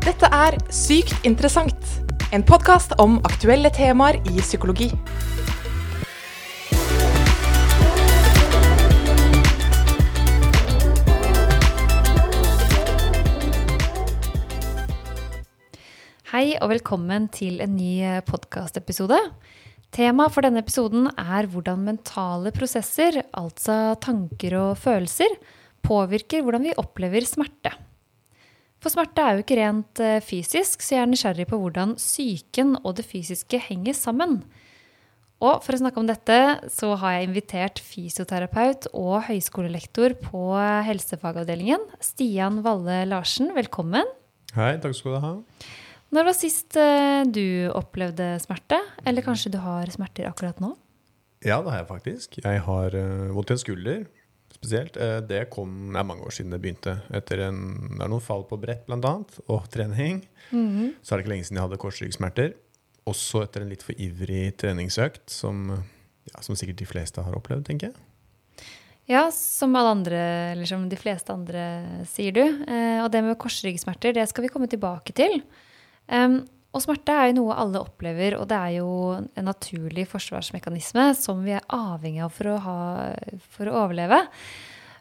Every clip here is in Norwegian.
Dette er Sykt interessant, en podkast om aktuelle temaer i psykologi. Hei og velkommen til en ny podkastepisode. Temaet for denne episoden er hvordan mentale prosesser, altså tanker og følelser, påvirker hvordan vi opplever smerte. For smerte er jo ikke rent eh, fysisk, så jeg er nysgjerrig på hvordan psyken og det fysiske henger sammen. Og for å snakke om dette, så har jeg invitert fysioterapeut og høyskolelektor på helsefagavdelingen, Stian Valle Larsen. Velkommen. Hei, takk skal du ha. Når var sist eh, du opplevde smerte? Eller kanskje du har smerter akkurat nå? Ja, det har jeg faktisk. Jeg har uh, vondt i en skulder spesielt. Uh, det kom det er mange år siden det begynte. Etter en, det er noen fall på brett bl.a. og trening. Mm -hmm. Så er det ikke lenge siden jeg hadde korsryggsmerter. Også etter en litt for ivrig treningsøkt, som, ja, som sikkert de fleste har opplevd, tenker jeg. Ja, som alle andre, eller som de fleste andre, sier du. Uh, og det med korsryggsmerter, det skal vi komme tilbake til. Um, og smerte er jo noe alle opplever, og det er jo en naturlig forsvarsmekanisme som vi er avhengig av for å, ha, for å overleve.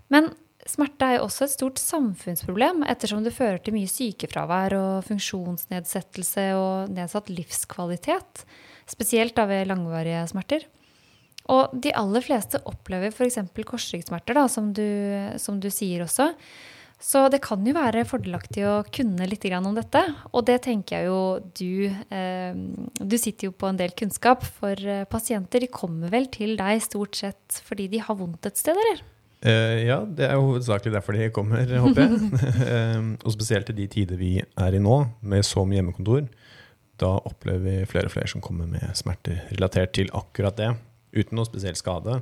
Men smerte er jo også et stort samfunnsproblem, ettersom det fører til mye sykefravær og funksjonsnedsettelse og nedsatt livskvalitet. Spesielt da ved langvarige smerter. Og de aller fleste opplever f.eks. korsryggsmerter, som, som du sier også. Så det kan jo være fordelaktig å kunne litt om dette. Og det tenker jeg jo du eh, Du sitter jo på en del kunnskap, for eh, pasienter de kommer vel til deg stort sett fordi de har vondt et sted, eller? Uh, ja, det er jo hovedsakelig derfor de kommer, håper jeg. og spesielt i de tider vi er i nå, med så mye hjemmekontor. Da opplever vi flere og flere som kommer med smerter relatert til akkurat det, uten noe spesiell skade.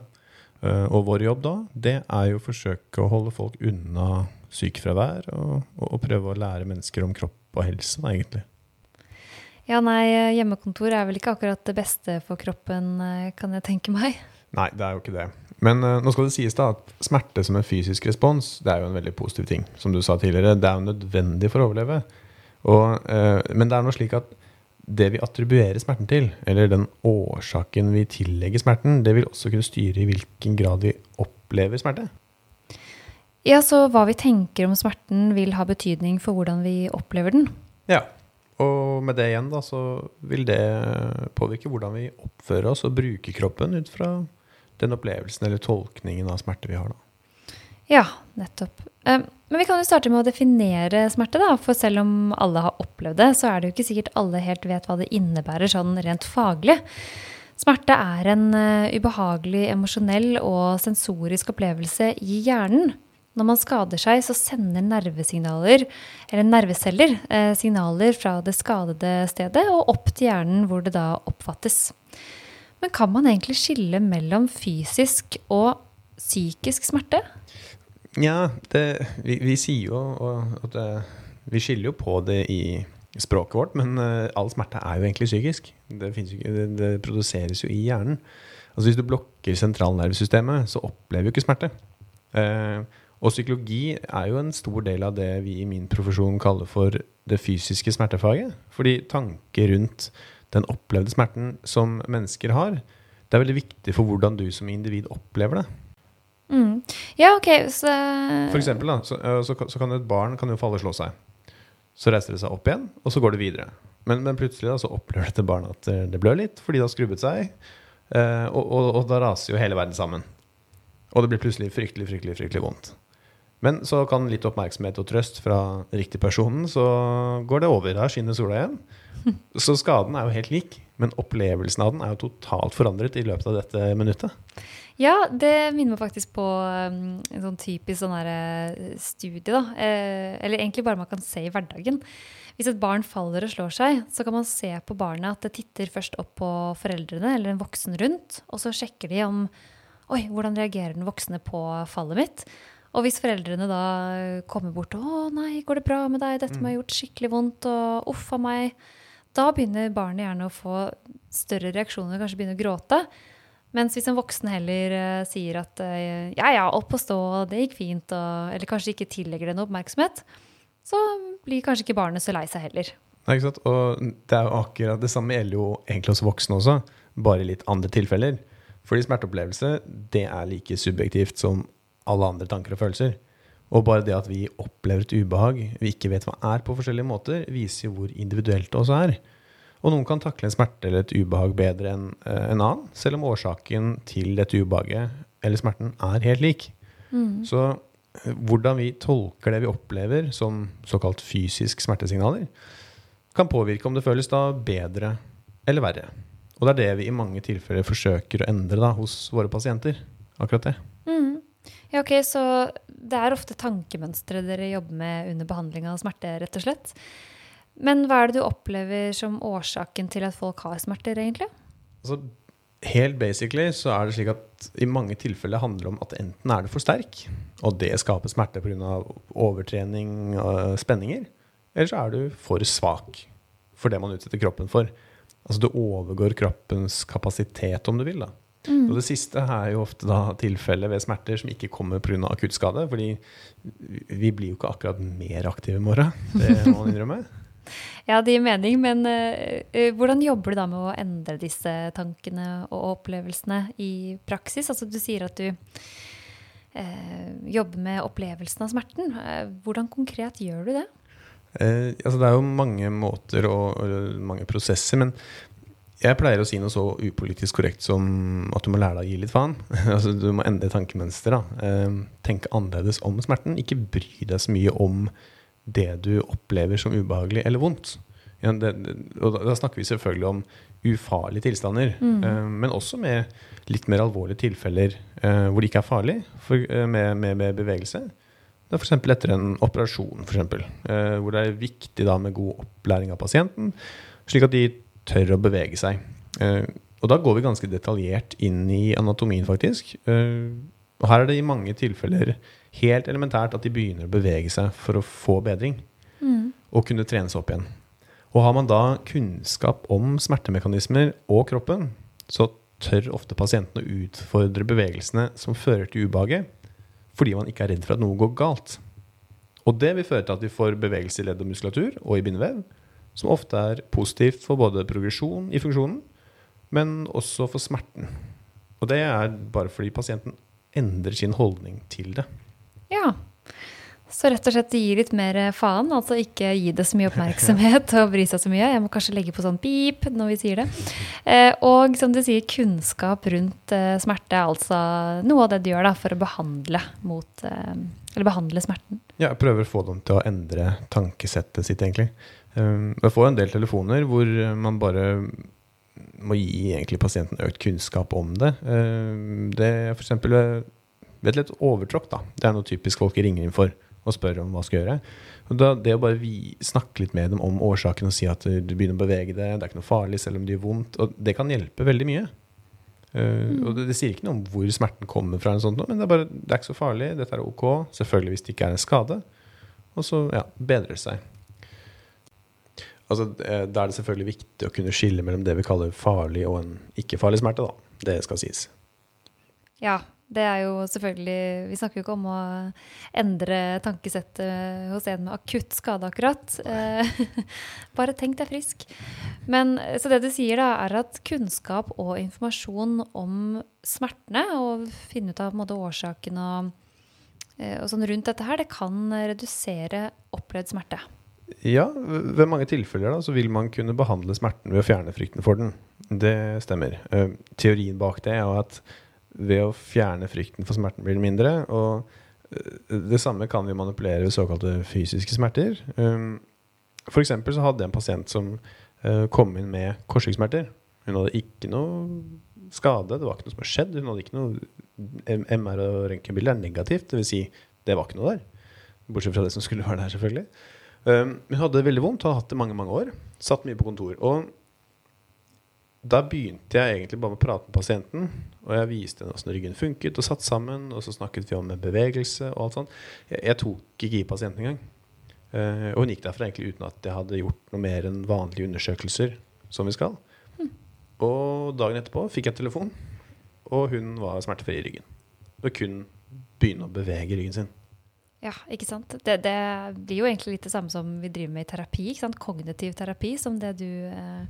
Uh, og vår jobb da, det er jo å forsøke å holde folk unna sykefravær, og, og, prøve å lære mennesker om kropp og helse, da, egentlig. Ja, nei, hjemmekontor er vel ikke akkurat det beste for kroppen, eh, kan jeg tenke meg. Nei, det er jo ikke det. Men uh, nå skal det sies da at smerte som en fysisk respons, det er jo en veldig positiv ting. Som du sa tidligere, det er jo nødvendig for å overleve. Og, uh, men det er noe slik at det vi attribuerer smerten til, eller den årsaken vi tillegger smerten, det vil også kunne styre i hvilken grad vi opplever smerte. Ja, så hva vi tenker om smerten vil ha betydning for hvordan vi opplever den. Ja, og med det igjen da, så vil det påvirke hvordan vi oppfører oss og bruker kroppen ut fra den opplevelsen eller tolkningen av smerte vi har. da. Ja, nettopp. Men vi kan jo starte med å definere smerte, da. For selv om alle har opplevd det, så er det jo ikke sikkert alle helt vet hva det innebærer sånn rent faglig. Smerte er en eh, ubehagelig emosjonell og sensorisk opplevelse i hjernen. Når man skader seg, så sender nervesignaler, eller nerveceller, eh, signaler fra det skadede stedet og opp til hjernen, hvor det da oppfattes. Men kan man egentlig skille mellom fysisk og psykisk smerte? Ja, det, vi, vi, sier jo at Vi skiller jo på det i språket vårt, men uh, all smerte er jo egentlig psykisk. Det, jo, det, det produseres jo i hjernen. Altså Hvis du blokker sentralnervesystemet, så opplever du ikke smerte. Eh, og psykologi er jo en stor del av det vi i min profesjon kaller for det fysiske smertefaget. Fordi tanker rundt den opplevde smerten som mennesker har, det er veldig viktig for hvordan du som individ opplever det. Mm. Ja, ok, så For eksempel, da, så, så, så, kan et barn kan jo falle og slå seg. Så reiser det seg opp igjen, og så går det videre. Men, men plutselig da, så opplever dette barnet at det blør litt fordi det har skrubbet seg. Eh, og, og, og da raser jo hele verden sammen. Og det blir plutselig fryktelig, fryktelig, fryktelig vondt. Men så kan litt oppmerksomhet og trøst fra riktig personen, så går det over. Da skinner sola igjen. Så skaden er jo helt lik, men opplevelsen av den er jo totalt forandret i løpet av dette minuttet. Ja, det minner meg faktisk på um, en sånn typisk sånn eh, studie, da. Eh, eller egentlig bare man kan se i hverdagen. Hvis et barn faller og slår seg, så kan man se på barnet at det titter først opp på foreldrene eller en voksen rundt, og så sjekker de om Oi, hvordan reagerer den voksne på fallet mitt? Og hvis foreldrene da kommer bort og 'Å nei, går det bra med deg? Dette må ha gjort skikkelig vondt', og 'uff a meg', da begynner barnet gjerne å få større reaksjoner, kanskje begynne å gråte. Mens hvis en voksen heller uh, sier at uh, 'ja ja, opp og stå, det gikk fint', og, eller kanskje ikke tillegger det noe oppmerksomhet, så blir kanskje ikke barnet så lei seg heller. Ja, ikke sant? Og det er jo akkurat det samme gjelder jo egentlig hos voksne også, bare i litt andre tilfeller. Fordi smerteopplevelse det er like subjektivt som alle andre tanker og følelser. Og bare det at vi opplever et ubehag vi ikke vet hva er på forskjellige måter, viser jo hvor individuelt det også er. Og noen kan takle en smerte eller et ubehag bedre enn eh, en annen, selv om årsaken til dette ubehaget eller smerten er helt lik. Mm. Så eh, hvordan vi tolker det vi opplever som såkalt fysisk smertesignaler, kan påvirke om det føles da bedre eller verre. Og det er det vi i mange tilfeller forsøker å endre da, hos våre pasienter. Akkurat det. Ja, ok, Så det er ofte tankemønstre dere jobber med under behandling av smerte, rett og slett. Men hva er det du opplever som årsaken til at folk har smerter, egentlig? Altså, helt basically så er det slik at i mange tilfeller handler det om at enten er du for sterk, og det skaper smerte pga. overtrening og spenninger, eller så er du for svak for det man utsetter kroppen for. Altså du overgår kroppens kapasitet, om du vil. da. Mm. Og det siste er jo ofte da tilfellet ved smerter som ikke kommer pga. akutt skade. fordi vi blir jo ikke akkurat mer aktive i morgen. Det må man innrømme. Ja, det gir mening, men eh, hvordan jobber du da med å endre disse tankene og opplevelsene i praksis? Altså du sier at du uh, jobber med opplevelsen av smerten. Uh, hvordan konkret gjør du det? Eh, altså det er jo mange måter og, og mange prosesser, men jeg pleier å si noe så upolitisk korrekt som at du må lære deg å gi litt faen. altså Du må endre tankemønster. da. Eh, tenke annerledes om smerten. Ikke bry deg så mye om det du opplever som ubehagelig eller vondt. Ja, det, og da, snakker vi selvfølgelig om ufarlige tilstander, Mm. eh, men også med litt mer alvorlige tilfeller eh, hvor det ikke er farlig for, eh, med, med, med bevegelse. Det er f.eks. etter en operasjon, for eksempel, eh, hvor det er viktig da med god opplæring av pasienten, slik at de tør å bevege seg. Eh, og da går vi ganske detaljert inn i anatomien, faktisk. Eh, og her er det i mange tilfeller helt elementært at de begynner å bevege seg for å få bedring Mm. og kunne trene seg opp igjen. Og har man da kunnskap om smertemekanismer og kroppen, så tør ofte pasientene å utfordre bevegelsene som fører til ubehaget, fordi man ikke er redd for at noe går galt. Og det vil føre til at de får bevegelse i ledd og muskulatur og i bindevev, som ofte er positivt for både progresjon i funksjonen, men også for smerten. Og det er bare fordi pasienten endrer sin holdning til det. Ja. Så rett og slett gi litt mer faen, altså ikke gi det så mye oppmerksomhet og bry seg så mye. Jeg må kanskje legge på sånn pip når vi sier det. Eh, og som du sier, kunnskap rundt eh, smerte er altså noe av det du gjør da, for å behandle, mot, eh, eller behandle smerten. Ja, jeg prøver å få dem til å endre tankesettet sitt, egentlig. Um, Jeg får en del telefoner hvor man bare må gi egentlig pasienten økt kunnskap om det. Um, Det er for eksempel ved litt overtråkk, da. Det er noe typisk folk ringer inn for og spør om hva skal gjøre. Og da, det å bare vi, snakke litt med dem om årsaken og si at du begynner å bevege deg, det er ikke noe farlig selv om det gjør vondt, og det kan hjelpe veldig mye. Uh, Og det, det sier ikke noe om hvor smerten kommer fra, eller sånt, men det er bare, det er ikke så farlig, dette er ok, selvfølgelig hvis det ikke er en skade. Og så ja, bedrer det seg. Altså, eh, da er det selvfølgelig viktig å kunne skille mellom det vi kaller farlig og en ikke-farlig smerte. da. Det skal sies. Ja, det er jo selvfølgelig Vi snakker jo ikke om å endre tankesettet hos en med akutt skade, akkurat. Eh, Bare tenk deg frisk. Men, så det du sier, da, er at kunnskap og informasjon om smertene, og finne ut av måte, årsaken og, eh, og sånn rundt dette her, det kan redusere opplevd smerte. Ja, ved mange tilfeller da, så vil man kunne behandle smerten ved å fjerne frykten for den. Det stemmer. Eh, Teorien bak det er at ved å fjerne frykten for smerten blir den mindre. Og eh, det samme kan vi manipulere ved såkalte fysiske smerter. Um, For eksempel så hadde jeg en pasient som eh, kom inn med korsryggsmerter. Hun hadde ikke noe skade, det var ikke noe som hadde skjedd. Hun hadde ikke noe MR og røntgenbilde er negativt, dvs. Si, det var ikke noe der. Bortsett fra det som skulle være der, selvfølgelig. Um, hun hadde det veldig vondt, hadde hatt det mange mange år. Satt mye på kontor. Og da begynte jeg egentlig bare med å prate med pasienten. Og jeg viste henne hvordan ryggen funket, og satt sammen. Og så snakket vi om bevegelse og alt sånt. Jeg, jeg tok ikke i pasienten engang. Uh, og hun gikk derfra egentlig uten at jeg hadde gjort noe mer enn vanlige undersøkelser som vi skal. Og dagen etterpå fikk jeg telefon, og hun var smertefri i ryggen. Og kunne begynne å bevege ryggen sin. Ja, ikke sant. Det, det blir jo egentlig litt det samme som vi driver med i terapi. ikke sant? Kognitiv terapi, som det du eh,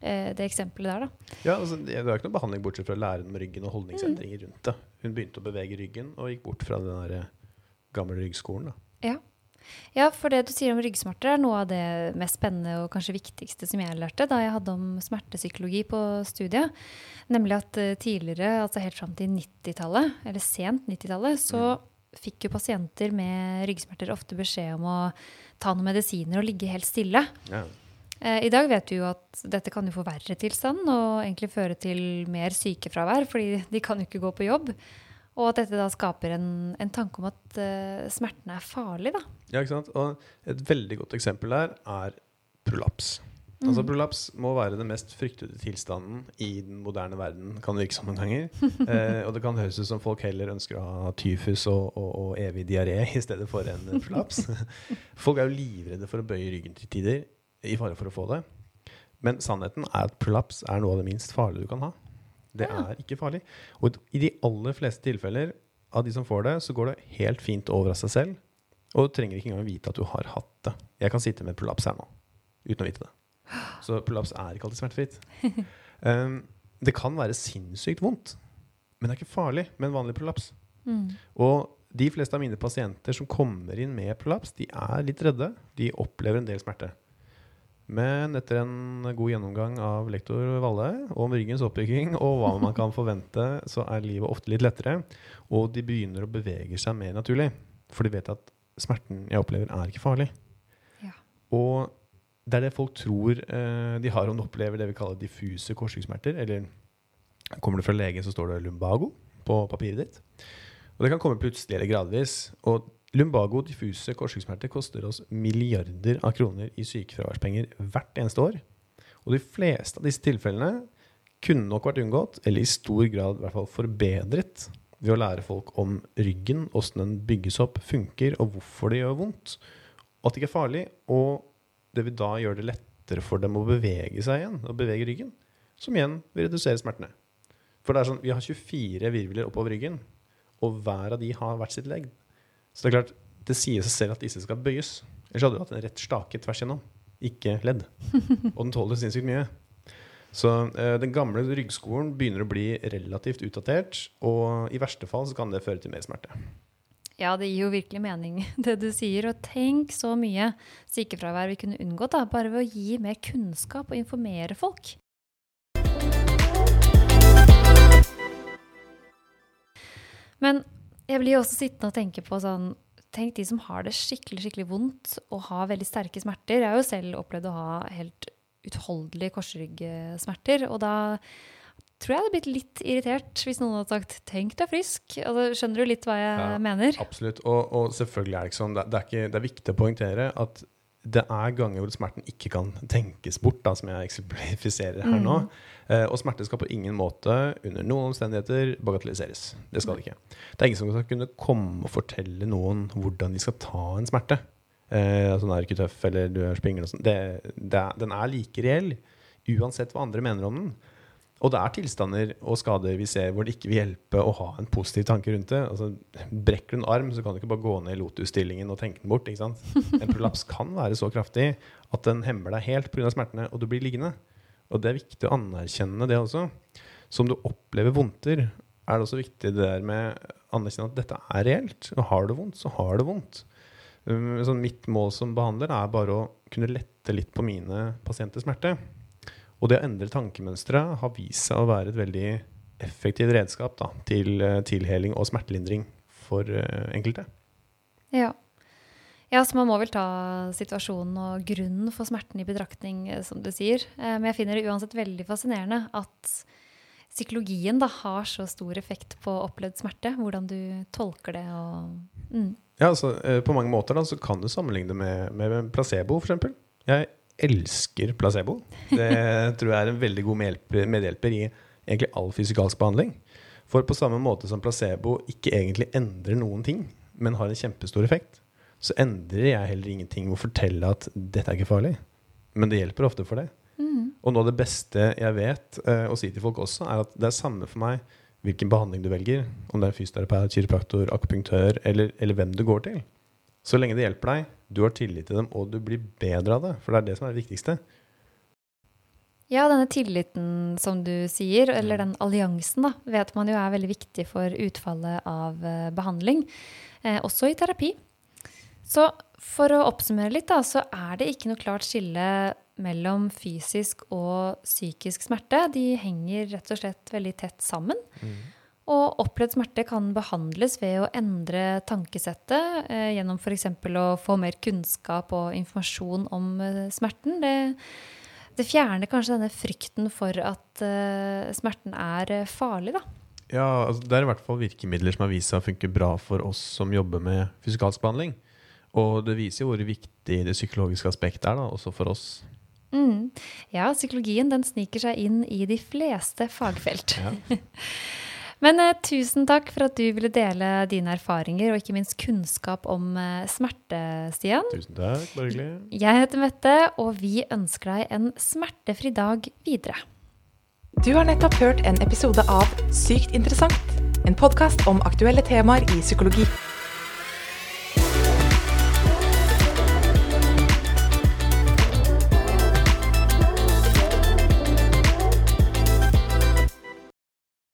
eh Det eksempelet der, da. Ja, altså, Det var ikke noe behandling bortsett fra å lære om ryggen og holdningsendringer rundt det. Hun begynte å bevege ryggen og gikk bort fra den der gamle ryggskolen. da. Ja. Ja, for det du sier om ryggsmerter, er noe av det mest spennende og kanskje viktigste som jeg lærte da jeg hadde om smertepsykologi på studiet. Nemlig at uh, tidligere, altså helt fram til 90-tallet, eller sent 90-tallet, så mm. Fikk jo pasienter med ryggsmerter ofte beskjed om å ta noen medisiner og ligge helt stille. Ja. Uh, I dag vet du jo at dette kan jo forverre tilstanden og egentlig føre til mer sykefravær, fordi de kan jo ikke gå på jobb. Og at dette da skaper en, en tanke om at uh, smerten er farlig. Da. Ja, ikke sant? Og et veldig godt eksempel der er prolaps. Mm. Altså Prolaps må være den mest fryktede tilstanden i den moderne verden, kan det virke som noen ganger. eh, og det kan høres ut som folk heller ønsker å ha tyfus og, og, og evig diaré i stedet for en prolaps. folk er jo livredde for å bøye ryggen til tider i fare for å få det. Men sannheten er at prolaps er noe av det minst farlige du kan ha. Det er ikke farlig. Og i de aller fleste tilfeller av de som får det, så går det helt fint over av seg selv. Og du trenger ikke engang vite at du har hatt det. Jeg kan sitte med prolaps her nå uten å vite det. Så prolaps er ikke alltid smertefritt. Um, det kan være sinnssykt vondt, men det er ikke farlig med en vanlig prolaps. Mm. Og de fleste av mine pasienter som kommer inn med prolaps, de er litt redde. De opplever en del smerte. Men etter en god gjennomgang av lektor Valle om ryggens oppbygging og hva man kan forvente, så er livet ofte litt lettere. Og de begynner å bevege seg mer naturlig. For de vet at smerten jeg opplever, er ikke farlig. Ja. Og det er det folk tror eh, de har om de opplever det vi kaller diffuse korsryggsmerter. Eller kommer du fra legen, så står det lumbago på papiret ditt. Og det kan komme plutselig eller gradvis. Og Lumbago diffuse korsryggsmerter koster oss milliarder av kroner i sykefraværspenger hvert eneste år. Og de fleste av disse tilfellene kunne nok vært unngått, eller i stor grad i hvert fall forbedret, ved å lære folk om ryggen, åssen den bygges opp, funker, og hvorfor det gjør vondt. Og at det ikke er farlig. Og det vil da gjøre det lettere for dem å bevege seg igjen, og bevege ryggen. Som igjen vil redusere smertene. For det er sånn, vi har 24 virvler oppover ryggen, og hver av de har hvert sitt legg. Så det er klart, det sier seg selv at disse skal bøyes. Ellers hadde du hatt en rett stake tvers gjennom, ikke ledd. Og den tåler sinnssykt mye. Så eh, den gamle ryggskolen begynner å bli relativt utdatert, og i verste fall så kan det føre til mer smerte. Ja, det gir jo virkelig mening, det du sier. Og tenk så mye sykefravær vi kunne unngått da, bare ved å gi mer kunnskap og informere folk. Men jeg blir jo også sittende og tenke på sånn Tenk de som har det skikkelig skikkelig vondt og har veldig sterke smerter. Jeg har jo selv opplevd å ha helt utholdelige korsryggsmerter. Og da tror jeg hadde blitt litt irritert hvis noen hadde sagt 'tenk deg frisk'. Altså, skjønner du litt hva jeg ja, mener? Absolutt. Og, og, selvfølgelig er det ikke sånn. Det, er ikke, det, er viktig å poengtere at det er ganger hvor smerten ikke kan tenkes bort, da, som jeg eksemplifiserer her nå. Mm. Eh, og smerte skal på ingen måte under noen omstendigheter bagatelliseres. Det skal det ikke. Det er ingen som skal kunne komme og fortelle noen hvordan de skal ta en smerte. Eh, sånn er ikke tøff, eller du er springende og sånn. Den er like reell uansett hva andre mener om den. Og det er tilstander og skader vi ser hvor det ikke vil hjelpe å ha en positiv tanke rundt det. Altså, brekker du en arm, så kan du ikke bare gå ned i lotusstillingen og tenke den bort. En prolaps kan være så kraftig at den hemmer deg helt pga. smertene, og du blir liggende. Og det er viktig å anerkjenne det også. Så om du opplever vondter, er det også viktig det der med å anerkjenne at dette er reelt. Og har du vondt, så har du vondt. Um, mitt mål som behandler er bare å kunne lette litt på mine pasienters smerte. Og det å endre tankemønstre har vist seg å være et veldig effektivt redskap da, til uh, tilheling og smertelindring for uh, enkelte. Ja. ja. så man må vel ta situasjonen og grunnen for smerten i betraktning, eh, som du sier. Eh, men jeg finner det uansett veldig fascinerende at psykologien da har så stor effekt på opplevd smerte. Hvordan du tolker det og mm. Ja, altså eh, På mange måter da, så kan du sammenligne det med, med placebo, f.eks. Jeg elsker placebo. Det tror jeg er en veldig god medhjelper i egentlig all fysikalsk behandling. For på samme måte som placebo ikke egentlig endrer noen ting, men har en kjempestor effekt, så endrer jeg heller ingenting ved å fortelle at dette er ikke farlig. Men det hjelper ofte for det. Mm. Og noe av det beste jeg vet eh, å si til folk også, er at det er samme for meg hvilken behandling du velger, om det er fysioterapeut, kiropraktor, akupunktør eller, eller hvem du går til. Så lenge det hjelper deg, du har tillit til dem, og du blir bedre av det. For det er det som er det viktigste. Ja, denne tilliten som du sier, eller den alliansen, da, vet man jo er veldig viktig for utfallet av eh, behandling. Eh, også i terapi. Så for å oppsummere litt, da, så er det ikke noe klart skille mellom fysisk og psykisk smerte. De henger rett og slett veldig tett sammen. Mm. Og opplevd smerte kan behandles ved å endre tankesettet eh, gjennom f.eks. å få mer kunnskap og informasjon om eh, smerten. Det det fjerner kanskje denne frykten for at eh, smerten er uh, farlig, da. Ja, altså, det er i hvert fall virkemidler som har vist seg å funke bra for oss som jobber med fysikalsk behandling. Og det viser jo hvor viktig det psykologiske aspektet er, da, også for oss. Mm. Ja, psykologien den sniker seg inn i de fleste fagfelt. Ja. Men eh, tusen takk for at du ville dele dine erfaringer og ikke minst kunnskap om eh, smerte, Stian. Tusen takk, bare hyggelig. Jeg heter Mette, og vi ønsker deg en smertefri dag videre. Du har nettopp hørt en episode av Sykt interessant, en podkast om aktuelle temaer i psykologi.